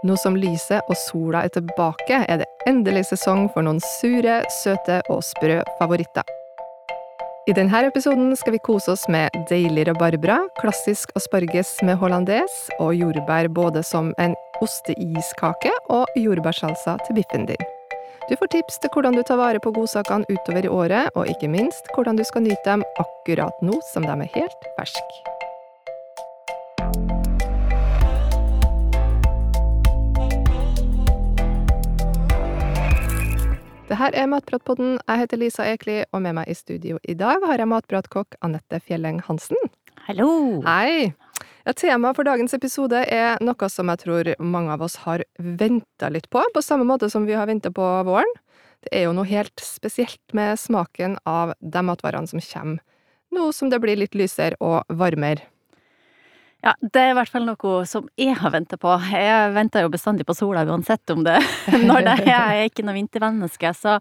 Nå som lyset og sola er tilbake, er det endelig sesong for noen sure, søte og sprø favoritter. I denne episoden skal vi kose oss med deilig rabarbra, klassisk asparges med hollandes og jordbær både som en osteiskake og jordbærsalsa til biffen din. Du får tips til hvordan du tar vare på godsakene utover i året, og ikke minst hvordan du skal nyte dem akkurat nå som de er helt ferske. Det her er Matpratpodden. Jeg heter Lisa Ekli, og med meg i studio i dag har jeg matpratkokk Anette Fjelleng Hansen. Hallo! Hei! Ja, Temaet for dagens episode er noe som jeg tror mange av oss har venta litt på, på samme måte som vi har venta på våren. Det er jo noe helt spesielt med smaken av de matvarene som kommer nå som det blir litt lysere og varmere. Ja, det er i hvert fall noe som jeg har venta på. Jeg venter jo bestandig på sola uansett om det når det er. Jeg er ikke noe vintermenneske, så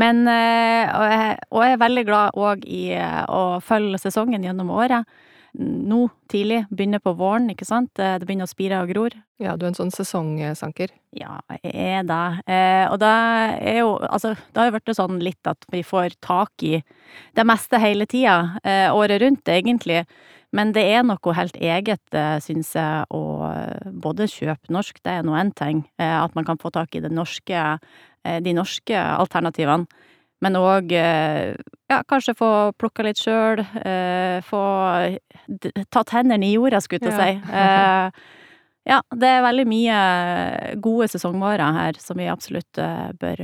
Men eh, Og jeg, og jeg er veldig glad òg i eh, å følge sesongen gjennom året. Nå tidlig, begynner på våren, ikke sant. Eh, det begynner å spire og gror. Ja, du er en sånn sesongsanker. Ja, jeg er det. Og det er jo Altså, det har jo blitt sånn litt at vi får tak i det meste hele tida, året rundt, egentlig. Men det er noe helt eget, syns jeg, å både kjøpe norsk, det er nå én ting, at man kan få tak i norske, de norske alternativene. Men òg ja, kanskje få plukka litt sjøl, få tatt hendene i jorda, skulle jeg til å si. Ja, det er veldig mye gode sesongvarer her som vi absolutt bør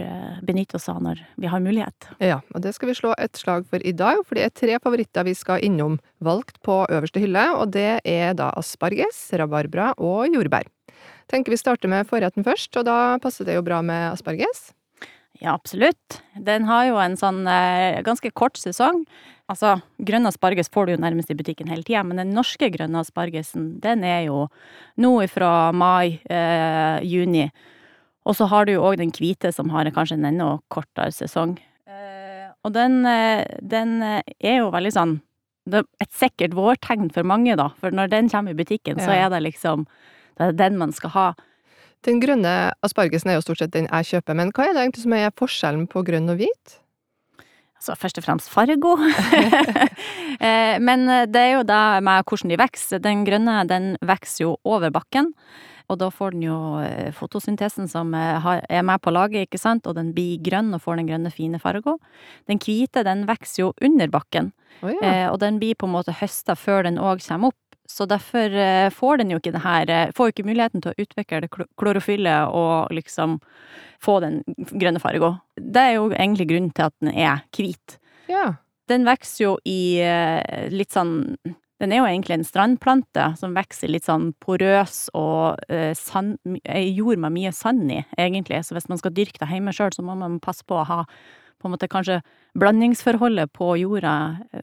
benytte oss av når vi har mulighet. Ja, og det skal vi slå et slag for i dag, for det er tre favoritter vi skal innom valgt på øverste hylle, og det er da asparges, rabarbra og jordbær. Tenker vi starter med forretten først, og da passer det jo bra med asparges. Ja, absolutt. Den har jo en sånn eh, ganske kort sesong. Altså, grønn asparges får du jo nærmest i butikken hele tida, men den norske grønne aspargesen, den er jo nå ifra mai, eh, juni. Og så har du jo òg den hvite, som har kanskje en enda kortere sesong. Eh, og den, den, er jo veldig sånn Det er et sikkert vårtegn for mange, da. For når den kommer i butikken, ja. så er det liksom Det er den man skal ha. Den grønne aspargesen er jo stort sett den jeg kjøper, men hva er det egentlig som er forskjellen på grønn og hvit? Altså først og fremst fargo. men det er jo da med hvordan de vokser. Den grønne den vokser jo over bakken. Og da får den jo fotosyntesen som er med på laget, ikke sant, og den blir grønn og får den grønne, fine fargo. Den hvite den vokser jo under bakken, oh, ja. og den blir på en måte høsta før den òg kommer opp. Så derfor får den jo ikke det her Får jo ikke muligheten til å utvikle det klorofyllet og liksom få den grønne fargo. Det er jo egentlig grunnen til at den er hvit. Ja. Den vokser jo i litt sånn Den er jo egentlig en strandplante som vokser litt sånn porøs og sand, jord med mye sand i, egentlig. Så hvis man skal dyrke det hjemme sjøl, så må man passe på å ha på en måte kanskje blandingsforholdet på jorda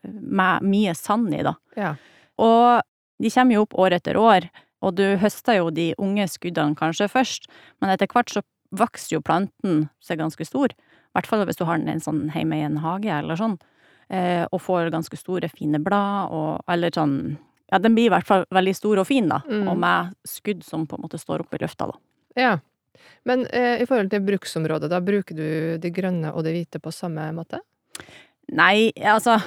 med mye sand i, da. Ja. Og de kommer jo opp år etter år, og du høster jo de unge skuddene kanskje først, men etter hvert så vokser jo planten seg ganske stor. I hvert fall hvis du har den en sånn hjemme i en hage eller sånn, eh, og får ganske store, fine blad og eller sånn Ja, den blir i hvert fall veldig stor og fin, da, mm. og med skudd som på en måte står opp i lufta, da. Ja. Men eh, i forhold til bruksområdet, da bruker du de grønne og de hvite på samme måte? Nei, altså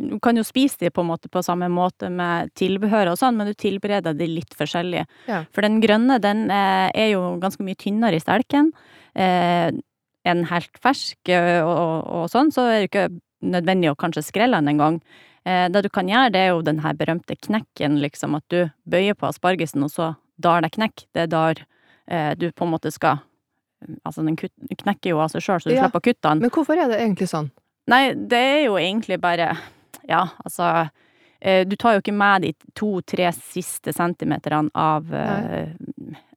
Du kan jo spise de på en måte på samme måte med tilbehør og sånn, men du tilbereder de litt forskjellig. Ja. For den grønne, den er jo ganske mye tynnere i stelken. Eh, en helt fersk og, og, og, sånn, så er det ikke nødvendig å kanskje skrelle den engang. Eh, det du kan gjøre, det er jo den her berømte knekken, liksom, at du bøyer på aspargesen, og så dar det knekk. Det er der eh, du på en måte skal Altså, den knekker jo av seg sjøl, så du ja. slipper å kutte den. Men hvorfor er det egentlig sånn? Nei, det er jo egentlig bare Ja, altså Du tar jo ikke med de to-tre siste centimeterne av uh,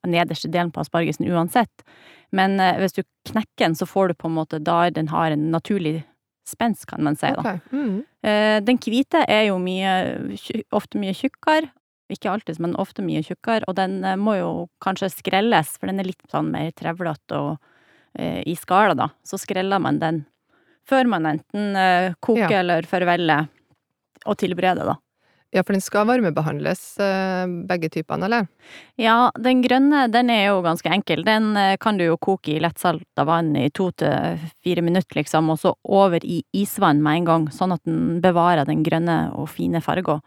nederste delen på aspargesen uansett. Men uh, hvis du knekker den, så får du på en måte da den har en naturlig spens, kan man si. Okay. Mm. Uh, den hvite er jo mye ofte mye tjukkere. Ikke alltid, men ofte mye tjukkere. Og den må jo kanskje skrelles, for den er litt sånn mer trevlete og i skala, da. Så skreller man den før man enten uh, koker ja. eller forveller og tilbereder, da. Ja, for den skal varmebehandles, eh, begge typene, eller? Ja, den grønne den er jo ganske enkel. Den eh, kan du jo koke i lettsalta vann i to til fire minutter, liksom, og så over i isvann med en gang, sånn at den bevarer den grønne og fine farga.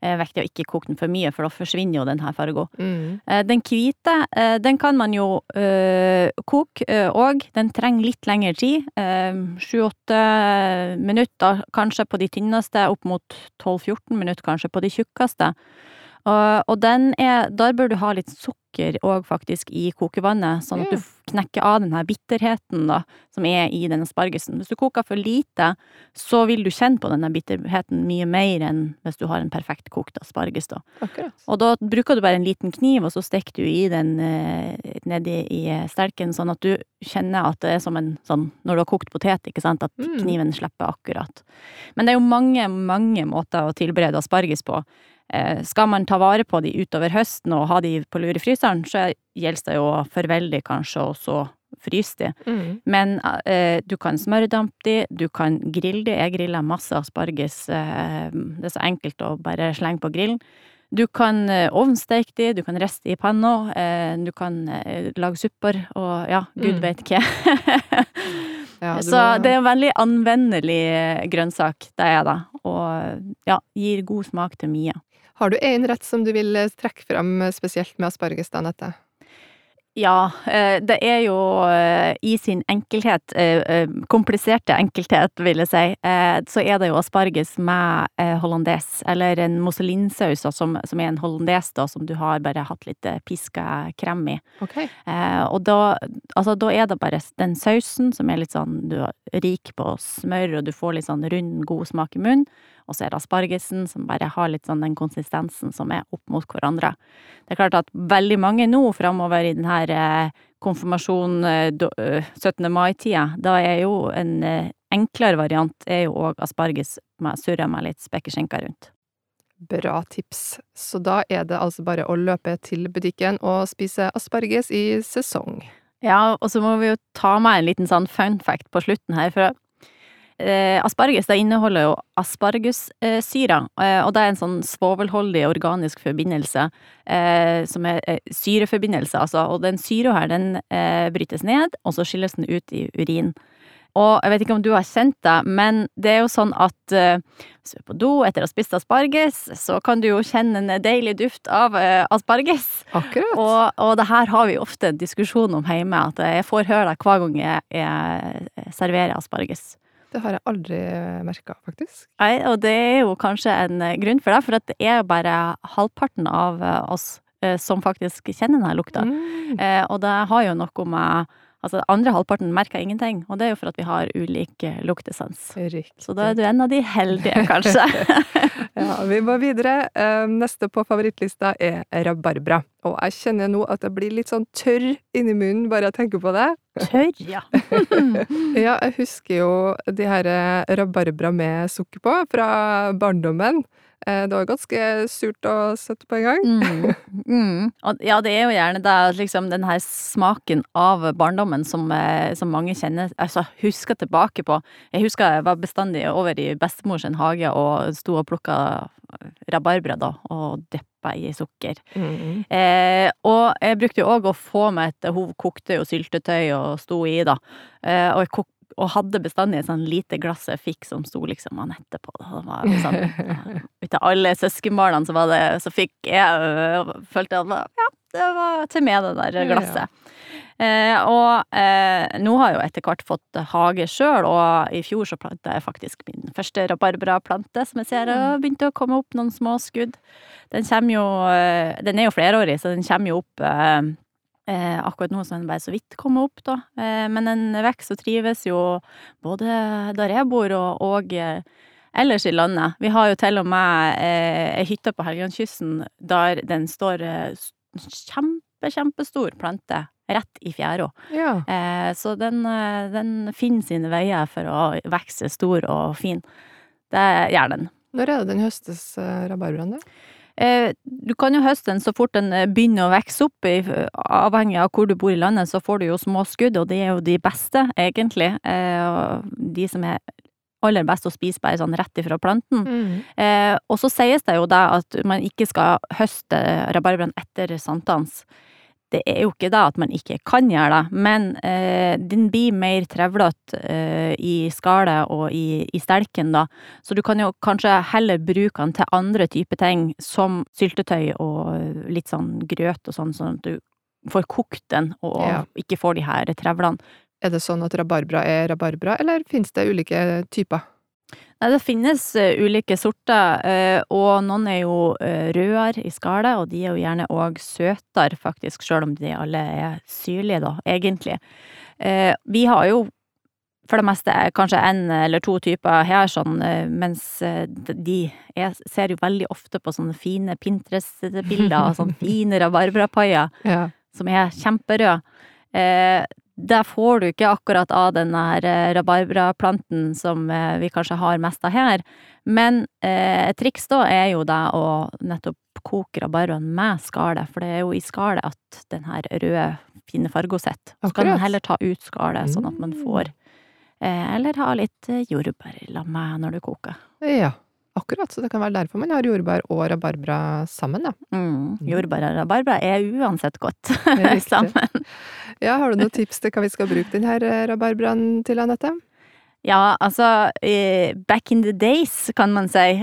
Eh, viktig å ikke koke den for mye, for da forsvinner jo den her fargen. Mm. Eh, Den hvite, eh, den kan man jo koke òg. Den trenger litt lengre tid. Sju-åtte minutter kanskje på de tynneste, opp mot 12-14 minutter kanskje på de tjukkeste. Og, og den er Der bør du ha litt sukker òg, faktisk, i kokevannet, sånn at du knekker av den her bitterheten da, som er i den aspargesen. Hvis du koker for lite, så vil du kjenne på denne bitterheten mye mer enn hvis du har en perfekt kokt asparges, da. Akkurat. Og da bruker du bare en liten kniv, og så stikker du i den eh, nedi i stelken, sånn at du kjenner at det er som en sånn når du har kokt potet, ikke sant, at Mm. kniven slipper akkurat. Men det er jo mange, mange måter å tilberede asparges på. Eh, skal man ta vare på de utover høsten og ha de på lur i fryseren, så gjelder det jo å forvelde kanskje, og så fryse de. Mm. Men eh, du kan smørdampe de, du kan grille de. Jeg griller masse asparges. Eh, det er så enkelt å bare slenge på grillen. Du kan ovnsteike ovnsteke de, du kan riste de i panna, eh, du kan eh, lage supper og ja, gud Mm. vet hva. Ja, så må- det er en veldig anvendelig eh, grønnsak, det er det. Og ja, gir god smak til mye. Har du en rett som du vil eh, trekke fram eh, spesielt med asparges, da, Nette? Ja, eh, det er jo i sin enkelhet, kompliserte enkelthet, vil jeg si, så er det jo asparges med hollandes, eller en mousselinsaus, som, som er en hollandes, da, som du har bare hatt litt piska krem i. Ok. Eh, og da, altså, da er det bare den sausen som er litt sånn, du er rik på smør, og du får litt sånn rund, god smak i munnen. Og så er det aspargesen som bare har litt sånn den konsistensen som er opp mot hverandre. Det er klart at veldig mange nå framover i denne eh, konfirmasjon eh, eh, 17. mai-tida, da er jo en enklere variant er jo òg asparges med surra med litt spekeskinke rundt. Bra tips. Så da er det altså bare å løpe til butikken og spise asparges i sesong. Ja, og så må vi jo ta med en liten sånn fun fact på slutten her, for asparges det inneholder jo aspargussyre, eh, og det er en sånn svovelholdig organisk forbindelse eh, som er eh, syreforbindelse, altså, og den syra her, den eh, brytes ned, og så skilles den ut i urin. Og jeg vet ikke om du har kjent det, men det er jo sånn at eh, hvis du er på do etter å ha spist asparges, så kan du jo kjenne en deilig duft av eh, asparges. Akkurat. Og, og det her har vi ofte en diskusjon om hjemme, at jeg får høre det hver gang jeg, jeg serverer asparges. Det har jeg aldri merka, faktisk. Nei, og det er jo kanskje en eh, grunn for det, for at det er bare halvparten av eh, oss eh, som faktisk kjenner denne lukta. Mm. Eh, og det har jo noe med Altså, andre halvparten merker ingenting, og det er jo for at vi har ulik eh, luktesans. Riktig. Så da er du en av de heldige, kanskje. Ja, vi må videre. Eh, Neste på favorittlista er rabarbra. Og jeg kjenner nå at jeg blir litt sånn tørr inni munnen bare jeg tenker på det. Tørr, ja. Ja, jeg husker jo de her eh, rabarbra med sukker på fra barndommen. Eh, Det var ganske surt og søtt på en gang. Mm. Mm. Ja, det er jo gjerne det, liksom den her smaken av barndommen som, eh, som mange kjenner, altså husker tilbake på. Jeg husker jeg var bestandig over i bestemors hage og sto og plukka rabarbra da, og dyppa i sukker. Mm. Eh, og jeg brukte jo òg å få meg et Hun kokte jo syltetøy og sto i, da. Eh, og, jeg kok, og hadde bestandig et sånn lite glass jeg fikk som sto liksom Anette på. Det var sånn, ut av alle søskenbarna så var det Så fikk jeg øh, Følte at ja, det var til meg, det der glasset. Eh, og eh, nå har jeg jo etter hvert fått hage sjøl, og i fjor så planta jeg faktisk min første rabarbraplante, som jeg ser har begynt å komme opp noen små skudd. Den kommer jo eh, Den er jo flerårig, så den kommer jo opp eh, eh, akkurat nå så den bare så vidt kommet opp, da. Eh, men den vokser og trives jo både der jeg bor og, og eh, ellers i landet. Vi har jo til og med eh, ei hytte på Helgelandskysten der den står eh, kjempe, kjempestor plante rett i fjæra. Ja. Eh, så den, den finner sine veier for å vokse stor og fin. Det gjør den. Når er det den høstes, rabarbraen? da? Eh, du kan jo høste den så fort den eh, begynner å vokse opp, avhengig av hvor du bor i landet, så får du jo små skudd, og de er jo de beste, egentlig. Eh, de som er aller best å spise bare sånn rett ifra planten. Mm. Eh, og så sies det jo da at man ikke skal høste rabarbraen etter sankthans. Det er jo ikke da at man ikke kan gjøre det, men eh, den blir mer trevlete eh, i skallet og i, i stelken, da. Så du kan jo kanskje heller bruke den til andre typer ting, som syltetøy og litt sånn grøt og sånn, sånn at du får kokt den og Ja. ikke får de her trevlene. Er det sånn at rabarbra er rabarbra, eller finnes det ulike typer? Nei, det finnes eh, ulike sorter, eh, og noen er jo uh, rødere i skallet, og de er jo gjerne òg søtere, faktisk, sjøl om de alle er syrlige, da, egentlig. Eh, vi har jo for det meste eh, kanskje en eller to typer her, sånn, eh, mens eh, de Jeg ser jo veldig ofte på sånne fine Pinterest-bilder og sånne fine rabarbrapaier Ja. som er kjemperød. Det får du ikke akkurat av den der eh, rabarbraplanten som eh, vi kanskje har mest av her. Men eh, et triks da er jo da å nettopp koke rabarbraen med skallet, for det er jo i skallet at den her røde, fine farga sitter. Så kan man heller ta ut skallet, sånn at man Mm. får Eller ha litt jordbær i lag med når du koker. ja. Akkurat, så det kan være derfor man har jordbær og rabarbra sammen, ja. Mm. Jordbær og rabarbra er uansett godt er sammen. Ja, har du noen tips til hva vi skal bruke denne eh, rabarbraen til, Anette? Ja, altså eh, back in the days, kan man si,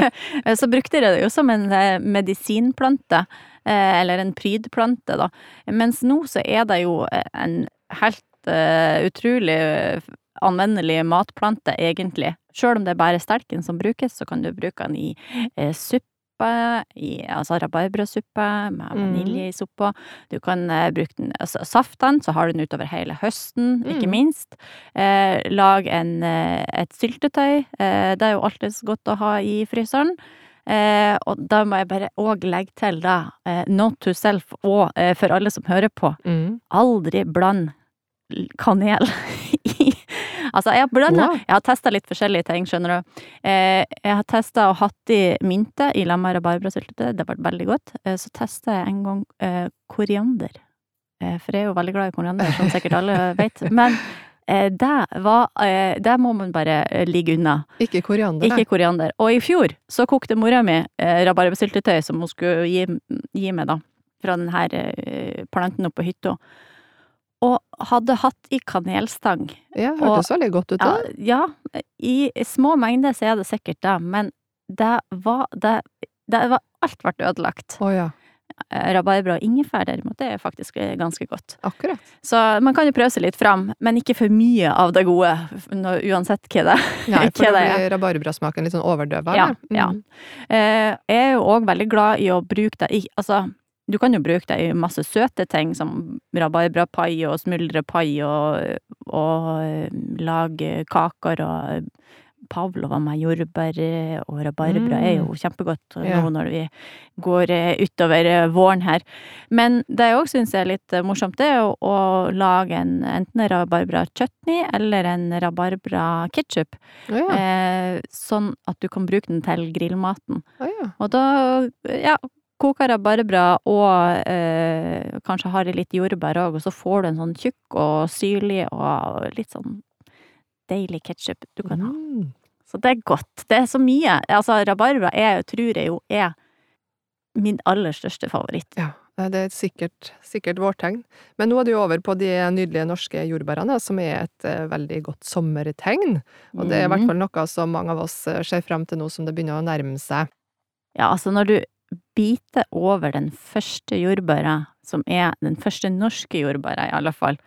eh, så brukte de det jo som en eh, medisinplante, eh, eller en prydplante, da. Mens nå så er det jo eh, en helt eh, utrolig eh, anvendelig matplante, egentlig. Sjøl om det er bare stelken som brukes, så kan du bruke den i eh, suppe, i altså rabarbrasuppe med Mm. vanilje i suppa. Du kan eh, bruke den, altså, saften, så har du den utover hele høsten, ikke Mm. minst. Eh, lag en, eh, et syltetøy. Eh, det er jo alltid godt å ha i fryseren. Eh, og da må jeg bare òg legge til, da, eh, note to self, og eh, for alle som hører på, Mm. aldri bland kanel i Altså, jeg blanda Wow. Jeg har testa litt forskjellige ting, skjønner du. Eh, jeg har testa og hatt i mynte i lamma rabarbrasyltetøy, det ble veldig godt. Eh, så testa jeg en gang eh, koriander. Eh, for jeg er jo veldig glad i koriander, som sikkert alle vet. Men eh, det var eh, Det må man bare ligge unna. Ikke koriander, Ikke koriander. Og i fjor så kokte mora mi rabarbrasyltetøy som hun skulle gi, gi meg, da. Fra den her planten oppe på hytta. Og hadde hatt i kanelstang. Ja, hørtes veldig godt ut, da. ja, i små mengder så er det sikkert det, men det var det, det var Alt ble ødelagt. Oh, ja, Eh, Rabarbra og ingefær derimot, det er faktisk eh, ganske godt. akkurat. Så man kan jo prøve seg litt fram, men ikke for mye av det gode, uansett hva det er. Hva for det er. rabarbrasmaken litt sånn overdøva. Ja, Mm. ja. Eh, Jeg er jo òg veldig glad i å bruke det i Altså, du kan jo bruke det i masse søte ting, som rabarbrapai og smuldrepai, og, og eh, lage kaker og pavlova med jordbær eh, og rabarbra er jo kjempegodt Ja. nå når vi går eh, utover eh, våren her. Men det jeg òg syns er litt eh, morsomt, det er å, å lage en enten en rabarbra-chutney eller en rabarbra-ketsjup. Oh, ja. Eh, sånn at du kan bruke den til grillmaten. Oh, ja. Og da, ja, koker rabarbra og eh, kanskje har i litt jordbær òg, og så får du en sånn tjukk og syrlig og litt sånn deilig ketsjup du kan ha. Mm. Så det er godt. Det er så mye. Altså, rabarbra er, tror jeg jo er min aller største favoritt. Ja, det er sikkert, sikkert vårtegn. Men nå er du over på de nydelige norske jordbærene, som er et eh, veldig godt sommertegn. Og det er i hvert Mhm. fall noe som mange av oss eh, ser frem til nå som det begynner å nærme seg. Ja, altså når du biter over den første jordbæra, som er den første norske jordbæra i alle fall,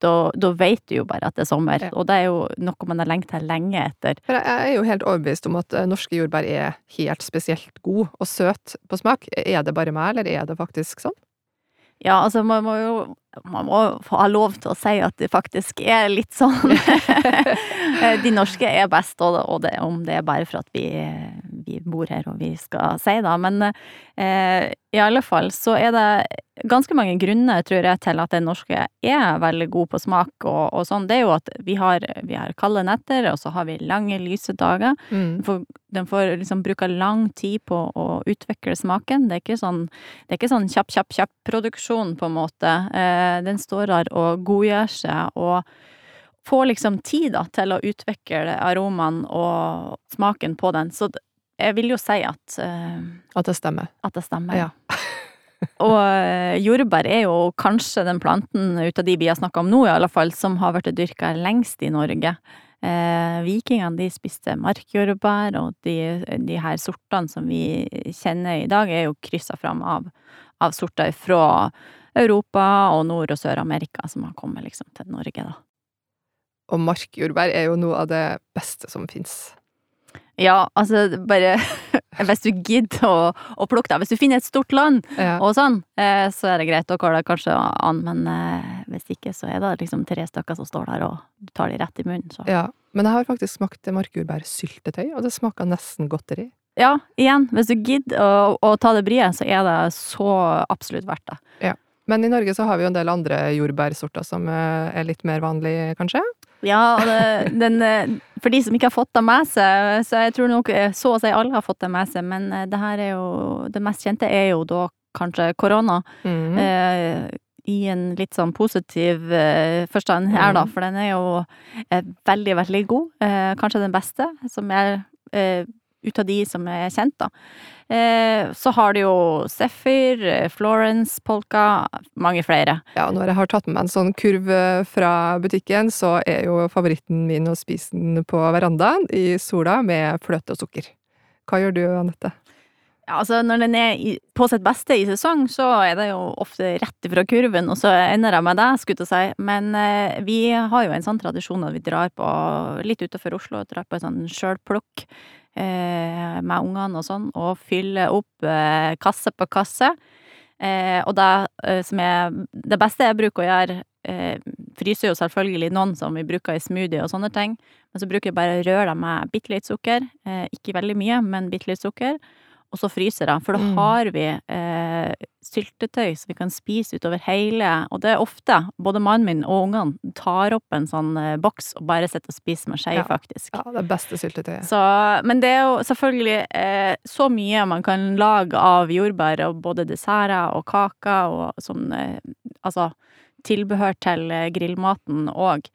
da, da vet du jo bare at det er sommer. Ja. Og det er jo noe man har lengta lenge etter. For jeg er jo helt overbevist om at eh, norske jordbær er helt spesielt god og søt på smak. Er det bare meg, eller er det faktisk sånn? Ja, altså man må jo man må ha lov til å si at det faktisk er litt sånn. De norske er best, og det, om det er bare for at vi, vi bor her og vi skal si da. Men eh, i alle fall så er det ganske mange grunner, tror jeg, til at den norske er veldig god på smak og, og sånn. Det er jo at vi har, vi har kalde netter, og så har vi lange, lyse dager. Mm. For den får liksom bruke lang tid på å utvikle smaken. Det er ikke sånn, det er ikke sånn kjapp, kjapp, kjapp produksjon, på en måte. Eh, den står der og godgjør seg, og, får liksom tid da, til å utvikle aromaen og smaken på den. Så jeg vil jo si at, uh, At det stemmer. at det stemmer. Ja. og uh, jordbær er jo kanskje den planten ut av de vi har snakka om nå, i alle fall, som har vært dyrka lengst i Norge. Eh, vikingene de spiste markjordbær, og de, de her sortene som vi kjenner i dag, er jo kryssa fram av, av sorter fra Europa og Nord- og Sør-Amerika som har kommet liksom til Norge, da. Og markjordbær er jo noe av det beste som fins. Ja, altså bare Hvis du gidder å, å plukke deg, hvis du finner et stort land Ja. og sånn, eh, så er det greit, å kalle det kanskje an, men eh, hvis ikke, så er det liksom tre stykker som står der, og tar de rett i munnen, så. ja. Men jeg har faktisk smakt markjordbærsyltetøy, og det smaker nesten godteri. Ja, igjen, hvis du gidder å, å ta det bryet, så er det så absolutt verdt det. Men i Norge så har vi jo en del andre jordbærsorter som eh, er litt mer vanlige, kanskje? Ja, det, den, eh, for de som ikke har fått det med seg, så jeg tror nok eh, så å si alle har fått det med seg, men det her er jo Det mest kjente er jo da kanskje korona. Mm. Eh, I en litt sånn positiv eh, forstand her, da, Mm. for den er jo eh, veldig, veldig god. Kanskje den beste, som er ut av de som er kjent, da. Eh, så har du jo Zephyr, eh, Florence, Polka, mange flere. Ja, når jeg har tatt med meg en sånn kurv eh, fra butikken, så er jo favoritten min å spise den på verandaen i sola med fløte og sukker. Hva gjør du, Anette? Ja, altså når den er på sitt beste i sesong, så er det jo ofte rett ifra kurven, og så ender jeg med det, skulle jeg si. Men eh, vi har jo en sånn tradisjon at vi drar på, litt utenfor Oslo, drar på en sånn sjølplukk med ungene og sånn, og fyller opp eh, kasse på kasse. Eh, og det eh, som er det beste jeg bruker å gjøre eh, Fryser jo selvfølgelig noen som vi bruker i smoothie og sånne ting, men så bruker jeg bare å røre dem med bitte litt sukker. Eh, ikke veldig mye, men bitte litt sukker. Og så fryser jeg, for da Mm. har vi eh, syltetøy som vi kan spise utover hele Og det er ofte både mannen min og ungene tar opp en sånn eh, boks og bare sitter og spiser med skje, Ja. faktisk. Ja, det beste syltetøyet. Så, men det er jo selvfølgelig eh, så mye man kan lage av jordbær, og både desserter og kaker og sånn eh, Altså tilbehør til eh, grillmaten òg.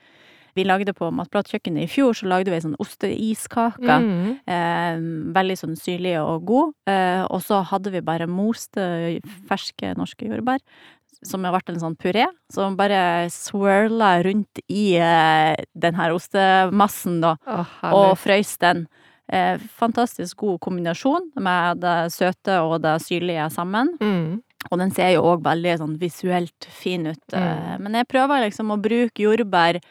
Vi lagde på Matplatkjøkkenet i fjor, så lagde vi ei sånn osteiskake. Mm. Eh, veldig sånn syrlig og god. Eh, og så hadde vi bare moste ferske norske jordbær. Som har vært en sånn puré, som bare swirla rundt i eh, den her ostemassen, da Oh, og frøys den. Eh, fantastisk god kombinasjon med det søte og det syrlige sammen. Mm. Og den ser jo òg veldig sånn visuelt fin ut. Mm. Eh, men jeg prøver liksom å bruke jordbær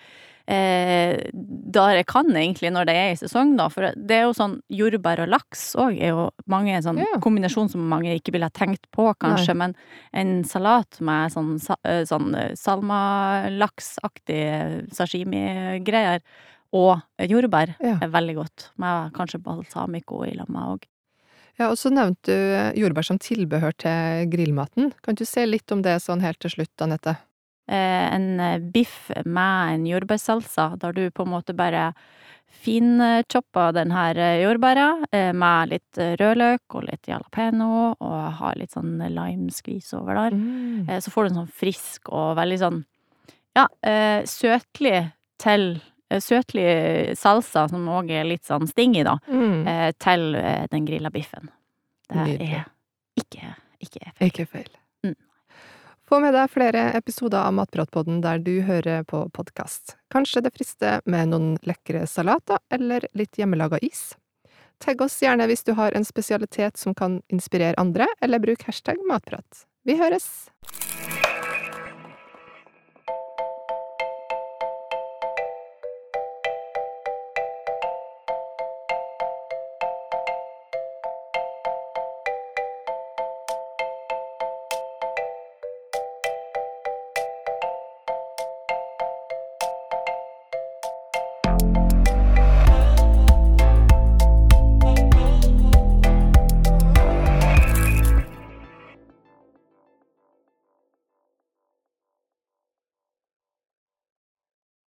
eh, der jeg kan, egentlig, når det er i sesong, da. For det er jo sånn jordbær og laks òg er jo mange sånn Ja. kombinasjon som mange ikke ville ha tenkt på, kanskje. Men en salat med sånn, eh, sånn eh, salmalaksaktig sashimi-greier og jordbær Ja. er veldig godt. Med kanskje balsamico i lamma òg. Ja, og så nevnte du jordbær som tilbehør til grillmaten. Kan du se litt om det sånn helt til slutt, Anette? Eh, en eh, biff med en jordbærsalsa, der du på en måte bare finchopper den her eh, jordbæra med litt rødløk og litt jalapeño, og har litt sånn limeskvis over der. Mm. Så får du en sånn frisk og veldig sånn, ja, søtlig til Søtlig salsa, som òg er litt sånn stingy, da, Mm. til den grilla biffen. Det er ikke, ikke feil. Ikke feil. Få med deg flere episoder av Matpratpodden der du hører på podkast. Kanskje det frister med noen lekre salater eller litt hjemmelaga is? Tagg oss gjerne hvis du har en spesialitet som kan inspirere andre, eller bruk hashtag matprat. Vi høres!